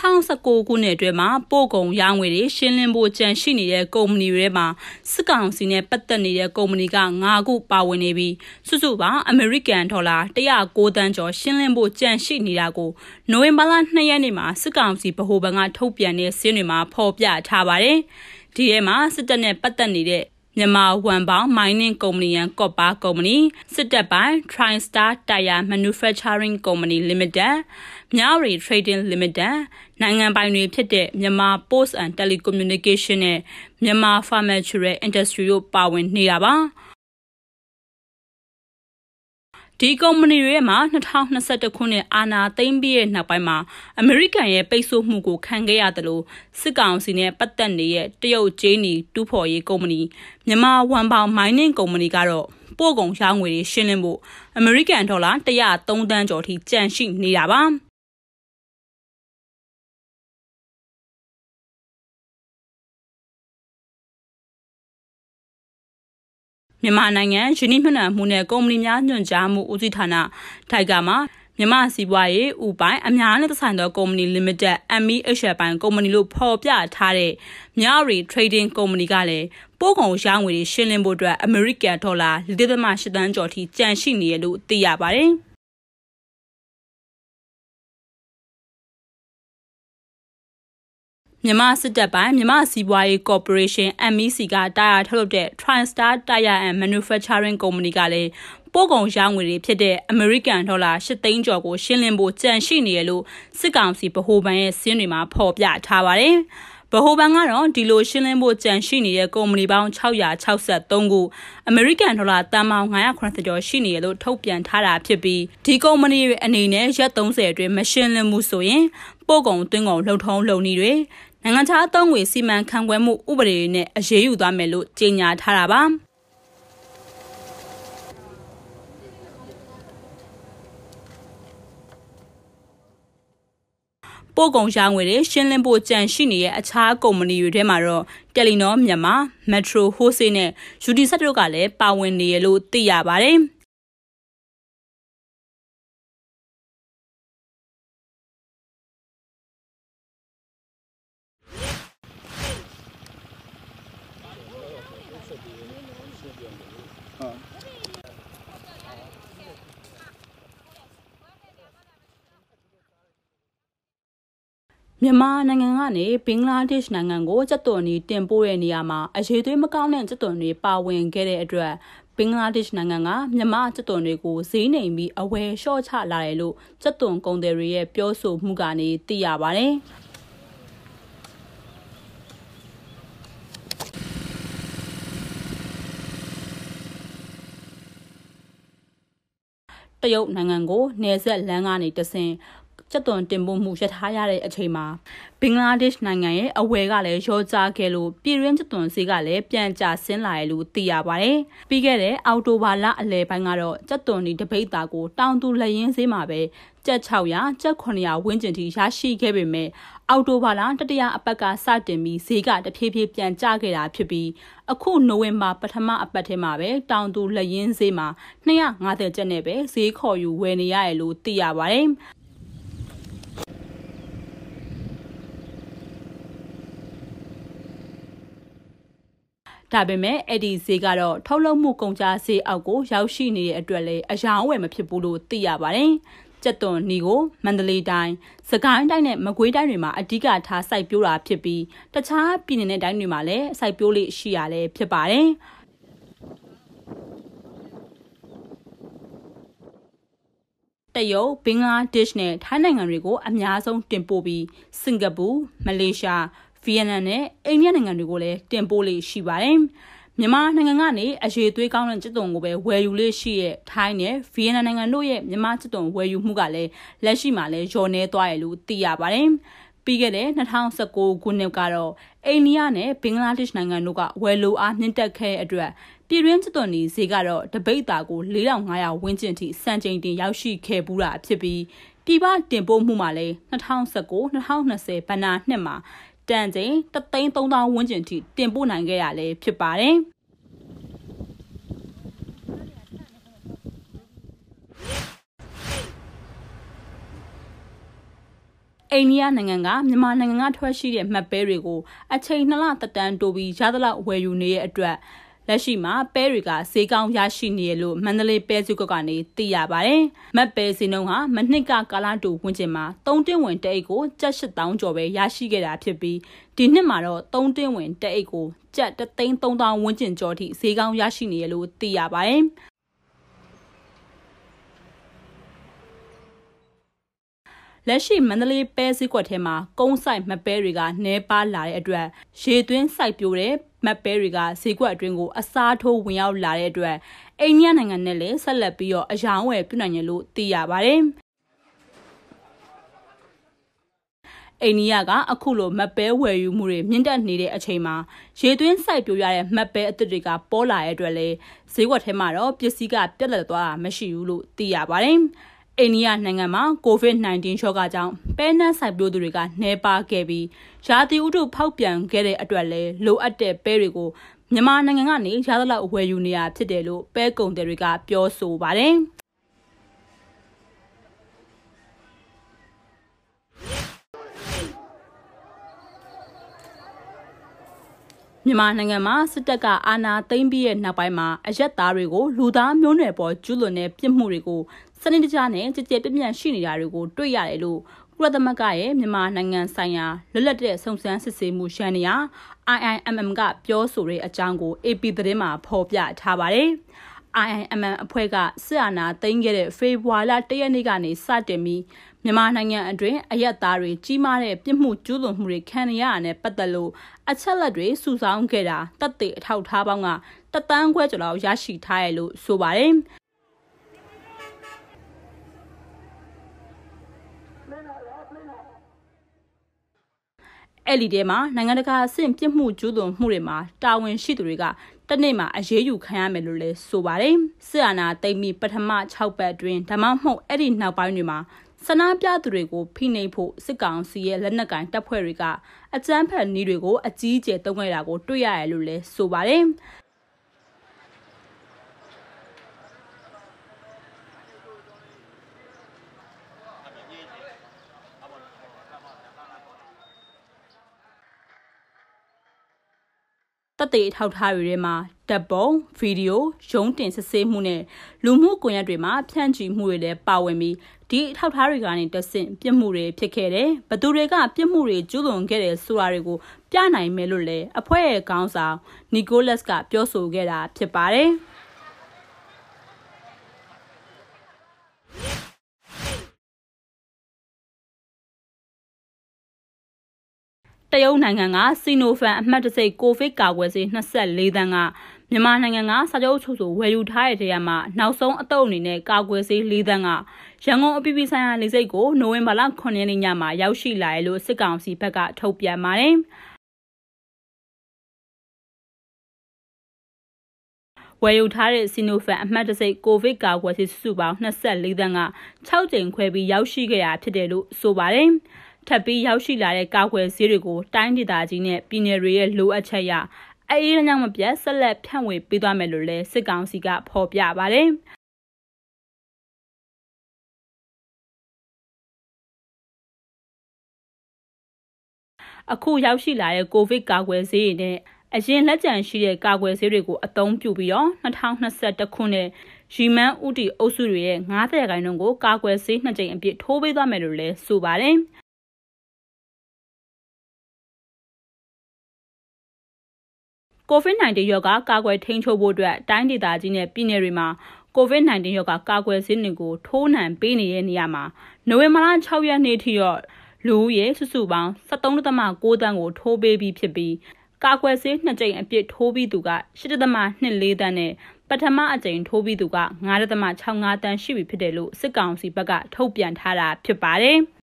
2019ခုနှစ်အတွင်းမှာပို့ကုန်ရောင်းငွေတွေရှင်းလင်းဖို့ကြံရှိနေတဲ့ကုမ္ပဏီတွေမှာစစ်ကောင်စီနဲ့ပတ်သက်နေတဲ့ကုမ္ပဏီက9ခုပါဝင်နေပြီးစုစုပေါင်းအမေရိကန်ဒေါ်လာ109တန်းကျော်ရှင်းလင်းဖို့ကြံရှိနေတာကိုနိုဝင်ဘာလ2ရက်နေ့မှာစစ်ကောင်စီဗဟိုဘဏ်ကထုတ်ပြန်တဲ့စည်းတွေမှာဖော်ပြထားပါတယ်။ဒီထဲမှာစစ်တပ်နဲ့ပတ်သက်နေတဲ့ မြန်မာဝန်ပေါင်း mining ကုမ္ပဏီရန်ကော့ပါကုမ္ပဏီစစ်တပ်ပိုင်း TriStar Tire Manufacturing Company Limited မြရီ Trading Limited နိုင်ငံပိုင်တွေဖြစ်တဲ့မြန်မာ Post and Telecommunication နဲ့မြန်မာ Pharmaceutical Industry တို့ပါဝင်နေတာပါ။ ဒီကုမ္ပဏီတွေမှာ2021ခုနှစ်အာဏာသိမ်းပြီးတဲ့နောက်ပိုင်းမှာအမေရိကန်ရဲ့ပိတ်ဆို့မှုကိုခံခဲ့ရတယ်လို့စစ်ကောင်စီနဲ့ပတ်သက်နေတဲ့တရုတ်ဂျင်းနီတူးဖော်ရေးကုမ္ပဏီမြန်မာဝန်ပေါင်မိုင်းနင်းကုမ္ပဏီကတော့ပို့ကုန်ရောင်းငွေတွေရှင်းလင်းဖို့အမေရိကန်ဒေါ်လာ103တန်းကျော်ထိကျန်ရှိနေတာပါ။ မြန်မာနိုင်ငံယင်းနှိမ့်မှုနဲ့ကုမ္ပဏီများညွှန်ကြားမှုဦးစီးဌာနထိုက်ကမှာမြန်မာစီးပွားရေးဥပိုင်အများနဲ့သက်ဆိုင်သောကုမ္ပဏီ limited MEH ပိုင်းကုမ္ပဏီလို့ဖော်ပြထားတဲ့မြရီ trading ကုမ္ပဏီကလည်းပို့ကုန်ရောင်းငွေတွေရှင်းလင်းဖို့အတွက် American ဒေါ်လာ4.8တန်းကျော်ထိကြန့်ရှိနေရလို့သိရပါတယ်။ မြန်မာစစ်တပ်ပိုင်းမြန်မာစီးပွားရေးကော်ပိုရေးရှင်း MEC ကတာယာထုတ်လုပ်တဲ့ TriStar Tire and Manufacturing Company ကလည်းပို့ကုန်ရောင်းငွေတွေဖြစ်တဲ့ American ဒေါ်လာ8သိန်းကျော်ကိုရှင်းလင်းဖို့ကြံရှိနေရလို့စစ်ကောင်စီဗဟိုဘဏ်ရဲ့စင်းတွေမှာဖော်ပြထားပါတယ်။ဗဟိုဘဏ်ကတော့ဒီလိုရှင်းလင်းဖို့ကြံရှိနေတဲ့ကုမ္ပဏီပေါင်း663ခုအမေရိကန်ဒေါ်လာတန်ပေါင်း980ကျော်ရှိနေရလို့ထုတ်ပြန်ထားတာဖြစ်ပြီးဒီကုမ္ပဏီတွေအနေနဲ့ရက်30အတွင်းမရှင်းလင်းမှုဆိုရင်ပို့ကုန်သွင်းကုန်လှုပ်ထုံးလုပ်နည်းတွေ နိုင်ငံခြားအသုံးငွေစီမံခန့်ခွဲမှုဥပဒေတွေနဲ့အရေးယူသွားမယ်လို့ကြေညာထားတာပါပို့ကုန်ရောင်းငွေတွေရှင်းလင်းဖို့ကြံရှိနေတဲ့အခြားကုမ္ပဏီတွေထဲမှာတော့တယ်လီနောမြန်မာ Metro Wholesale နဲ့ UD ဆက်တို့ကလည်းပါဝင်နေရလို့သိရပါတယ်။ မြန်မာနိုင်ငံကနေဘင်္ဂလားဒေ့ရှ်နိုင်ငံကိုစက်သွန်တွေတင်ပို့တဲ့နေရာမှာအရေးသွေးမကောင်းတဲ့စက်သွန်တွေပါဝင်ခဲ့တဲ့အတွက်ဘင်္ဂလားဒေ့ရှ်နိုင်ငံကမြန်မာစက်သွန်တွေကိုဈေးနှိမ်ပြီးအဝယ်လျှော့ချလာတယ်လို့စက်သွန်ကုန်သည်တွေရဲ့ပြောဆိုမှုကနေသိရပါဗျ။တရုတ်နိုင်ငံကိုနယ်စပ်လမ်းကနေတဆင် ကြက်သွန်တင်ပို့မှုရထားရတဲ့အချိန်မှာဘင်္ဂလားဒေ့ရှ်နိုင်ငံရဲ့အဝယ်ကလည်းရောကျခဲ့လို့ပြည်ရင်းကြက်သွန်ဈေးကလည်းပြန်ကျဆင်းလာတယ်လို့သိရပါတယ်။ပြီးခဲ့တဲ့အောက်တိုဘာလအလယ်ပိုင်းကတော့ကြက်သွန်ဒီတပိတ်တာကိုတောင်သူလက်ရင်းဈေးမှာပဲကြက်600ကြက်900ဝန်းကျင်ထိရရှိခဲ့ပေမဲ့အောက်တိုဘာလတတိယအပတ်ကစတင်ပြီးဈေးကတဖြည်းဖြည်းပြန်ကျခဲ့တာဖြစ်ပြီးအခုနိုဝင်ဘာပထမအပတ်ထဲမှာပဲတောင်သူလက်ရင်းဈေးမှာ250ကျပ်နဲ့ပဲဈေးခေါ်ယူဝယ်နေရတယ်လို့သိရပါတယ်။ ဒါပေမဲ့အဲ့ဒီဈေးကတော့ထုတ်လုပ်မှုကုန်ကျဈေးအောက်ကိုရောက်ရှိနေတဲ့အတွက်လည်းအယောင်းဝယ်မဖြစ်ဘူးလို့သိရပါတယ်။ကျက်သွန်နီကိုမန္တလေးတိုင်း၊စကိုင်းတိုင်းနဲ့မကွေးတိုင်းတွေမှာအဓိကထားစိုက်ပျိုးတာဖြစ်ပြီးတခြားပြည်နယ်နဲ့တိုင်းတွေမှာလည်းစိုက်ပျိုးလေးရှိရလဲဖြစ်ပါတယ်။တရုတ်ဘင်္ဂလားဒေ့ရှ်နဲ့ထိုင်းနိုင်ငံတွေကိုအများဆုံးတင်ပို့ပြီးစင်ကာပူမလေးရှား ဗီယက်နမ်နဲ့အိန္ဒိယနိုင်ငံတွေကိုလည်းတင်ပို့လေးရှိပါတယ်။မြန်မာနိုင်ငံကနေအရေးသွေးကောင်းတဲ့စစ်တုံကိုပဲဝယ်ယူလေးရှိရဲ့ထိုင်းနဲ့ဗီယက်နမ်နိုင်ငံတို့ရဲ့မြန်မာစစ်တုံဝယ်ယူမှုကလည်းလက်ရှိမှာလည်းလျော့နေသွားရလို့သိရပါတယ်။ပြီးခဲ့တဲ့2019ခုနှစ်ကတော့အိန္ဒိယနဲ့ဘင်္ဂလားဒေ့ရှ်နိုင်ငံတို့ကဝယ်လိုအားမြင့်တက်ခဲ့တဲ့အတွက်ပြည်တွင်းစစ်သွန်ဒီဈေးကတော့တပိတ်တာကို4500ဝန်းကျင်ထိစံချိန်တင်ရောက်ရှိခဲ့ပူးတာဖြစ်ပြီးပြည်ပတင်ပို့မှုမှာလည်း2019-2020ဘဏ္ဍာနှစ်မှာ တန်ချိန်33000ဝန်းကျင်ထိတင်ပို့နိုင်ခဲ့ရလဲဖြစ်ပါတယ်။အိန္ဒိယနိုင်ငံကမြန်မာနိုင်ငံကထွက်ရှိတဲ့မှတ်ပဲတွေကိုအချိန်နှစ်လသက်တမ်းတိုးပြီးရသလောက်ဝယ်ယူနေတဲ့အတွက် လက်ရှိမှာပဲတွေကဈေးကောင်းရရှိနေရလို့မန္တလေးပဲစုကကနေသိရပါတယ်။မတ်ပဲဈေးနှုန်းဟာမနှစ်ကကာလတူဝင်ကျင်မှာ3တင်းဝင်တအိတ်ကိုကျပ်8000ကျော်ပဲရရှိခဲ့တာဖြစ်ပြီးဒီနှစ်မှာတော့3တင်းဝင်တအိတ်ကိုကျပ်33000ဝန်းကျင်ကျော်ထိဈေးကောင်းရရှိနေရလို့သိရပါတယ်။လက်ရှိမန္တလေးပဲစည်းကွက်ထဲမှာကုန်းဆိုင်မပဲတွေကနှဲပါလာတဲ့အတွက်ရေသွင်းစိုက်ပျိုးတဲ့ မတ်ပဲတွေကဈေးကွက်အတွင်းကိုအစားထိုးဝင်ရောက်လာတဲ့အတွက်အိန္ဒိယနိုင်ငံနဲ့လည်းဆက်လက်ပြီးတော့အယောင်းဝယ်ပြုနိုင်ရလို့သိရပါတယ်။အိန္ဒိယကအခုလိုမတ်ပဲဝယ်ယူမှုတွေမြင့်တက်နေတဲ့အချိန်မှာရေသွင်းစိုက်ပျိုးရတဲ့မတ်ပဲအသစ်တွေကပေါ်လာတဲ့အတွက်လည်းဈေးကွက်ထဲမှာတော့ပစ္စည်းကပြက်လက်သွားတာမရှိဘူးလို့သိရပါတယ်။ အိန္ဒိယနိုင်ငံမှာ COVID-19 ရောဂါကြောင့်ပဲနန်းဆိုင်ပြိုးသူတွေကနှဲပါခဲ့ပြီးရာသီဥတုဖောက်ပြန်ခဲ့တဲ့အတွက်လည်းလိုအပ်တဲ့ပဲတွေကိုမြန်မာနိုင်ငံကနေရသလောက်ဝယ်ယူနေရဖြစ်တယ်လို့ပဲကုန်တယ်တွေကပြောဆိုပါတယ် မြန်မာနိုင်ငံမှာစစ်တပ်ကအာဏာသိမ်းပြီးတဲ့နောက်ပိုင်းမှာအရက်သားတွေကိုလူသားမျိုးနွယ်ပေါ်ကျူးလွန်တဲ့ပြစ်မှုတွေကိုစနစ်တကျနဲ့ကြည်ကြဲပြန့်ပြန့်ရှိနေတာတွေကိုတွေ့ရတယ်လို့ကုလသမဂ္ဂရဲ့မြန်မာနိုင်ငံဆိုင်ရာလွတ်လပ်တဲ့စုံစမ်းစစ်ဆေးမှုရှမ်းနေရ IIMM ကပြောဆိုတဲ့အကြောင်းကို AP သတင်းမှာဖော်ပြထားပါတယ်။ IIMM အဖွဲ့ကစစ်အာဏာသိမ်းခဲ့တဲ့ဖေဖော်ဝါရီလ၁ရက်နေ့ကနေစတင်ပြီးမြန်မာနိုင်ငံအတွင်းအရက်သားတွေကြီးမားတဲ့ပြစ်မှုကျူးလွန်မှုတွေခံရရတဲ့ပတ်သက်လို့အချက်လက်တွေစုဆောင်းခဲ့တာတပ်တွေအထောက်ထားပေါင်းကတသန်းခွဲကျော်လောက်ရရှိထားရလို့ဆိုပါတယ်အဲ့ဒီထဲမှာနိုင်ငံတကာအဆင့်ပြစ်မှုကျူးလွန်မှုတွေမှာတာဝန်ရှိသူတွေက တနေ့မှာအရေးယူခံရမယ်လို့လည်းဆိုပါတယ်။စစ်အာဏာသိမ်းပြီးပထမ6ပတ်အတွင်းဓမ္မမဟုတ်အဲ့ဒီနောက်ပိုင်းတွေမှာဆန္ဒပြသူတွေကိုဖိနှိပ်ဖို့စစ်ကောင်စီရဲ့လက်နက်ကင်တပ်ဖွဲ့တွေကအကြမ်းဖက်နည်းတွေကိုအကြီးအကျယ်တုံ့ခဲ့တာကိုတွေ့ရတယ်လို့လည်းဆိုပါတယ်။ သက်သေထောက်ထားတွေထဲမှာတပ်ပုံဗီဒီယိုရုံးတင်စစ်ဆေးမှုနဲ့လူမှုကွန်ရက်တွေမှာဖြန့်ချီမှုတွေလည်းပါဝင်ပြီးဒီထောက်ထားတွေကနေတဆင့်ပြစ်မှုတွေဖြစ်ခဲ့တယ်ဘသူတွေကပြစ်မှုတွေကျူးလွန်ခဲ့တယ်ဆိုတာတွေကိုပြနိုင်မယ်လို့လည်းအဖွဲ့ရဲ့ခေါင်းဆောင်နီကိုလတ်ကပြောဆိုခဲ့တာဖြစ်ပါတယ် တရုတ်နိုင်ငံကစီနိုဖန်အမှတ်တစိကိုဗစ်ကာကွယ်ဆေး24သန်းကမြန်မာနိုင်ငံကစာချုပ်ချုပ်ဆိုဝယ်ယူထားတဲ့တရားမှာနောက်ဆုံးအတုပ်အနေနဲ့ကာကွယ်ဆေး၄သန်းကရန်ကုန်အပြည်ပြည်ဆိုင်ရာလေဆိပ်ကိုနိုဝင်ဘာလ9ရက်နေ့ညမှာရောက်ရှိလာတယ်လို့စစ်ကောင်စီဘက်ကထုတ်ပြန်ပါတယ်ဝယ်ယူထားတဲ့စီနိုဖန်အမှတ်တစိတ်ကိုဗစ်ကာကွယ်ဆေးစုစုပေါင်း24သန်းက6ကြိမ်ခွဲပြီးရောက်ရှိခဲ့တာဖြစ်တယ်လို့ဆိုပါတယ်။ ထပ်ပြီးရောက်ရှိလာတဲ့ကာကွယ်ဆေးတွေကိုတိုင်းဒေသကြီးနဲ့ပြည်နယ်တွေရဲ့လိုအပ်ချက်အရအေးအကြောင်းမပြတ်ဆက်လက်ဖြန့်ဝေပေးသွားမယ်လို့လည်းစစ်ကောင်စီကဖော်ပြပါတယ်။အခုရောက်ရှိလာတဲ့ကိုဗစ်ကာကွယ်ဆေးတွေနဲ့အရင်လက်ကျန်ရှိတဲ့ကာကွယ်ဆေးတွေကိုအသုံးပြုပြီးတော့2021ခုနှစ်ရီမန်ဥတီအုပ်စုတွေရဲ့90ရာခိုင်နှုန်းကိုကာကွယ်ဆေးနှစ်ကြိမ်အပြည့်ထိုးပေးသွားမယ်လို့လည်းဆိုပါတယ်။ COVID-19 ရောဂါကာကွယ်ထိန်းချုပ်ဖို့အတွက်တိုင်းဒေသကြီးနဲ့ပြည်နယ်တွေမှာ COVID-19 ရောဂါကာကွယ်ဆေးတွေကိုထိုးနှံပေးနေတဲ့နေရာမှာနိုဝင်ဘာလ6ရက်နေ့ထိတော့လူဦးရေစုစုပေါင်း73.6တန်းကိုထိုးပေးပြီးဖြစ်ပြီးကာကွယ်ဆေးနှစ်ကြိမ်အပြည့်ထိုးပြီးသူက8.24တန်းနဲ့ပထမအကြိမ်ထိုးပြီးသူက9.65တန်းရှိပြီဖြစ်တယ်လို့စစ်ကောင်စီဘက်ကထုတ်ပြန်ထားတာဖြစ်ပါတယ်။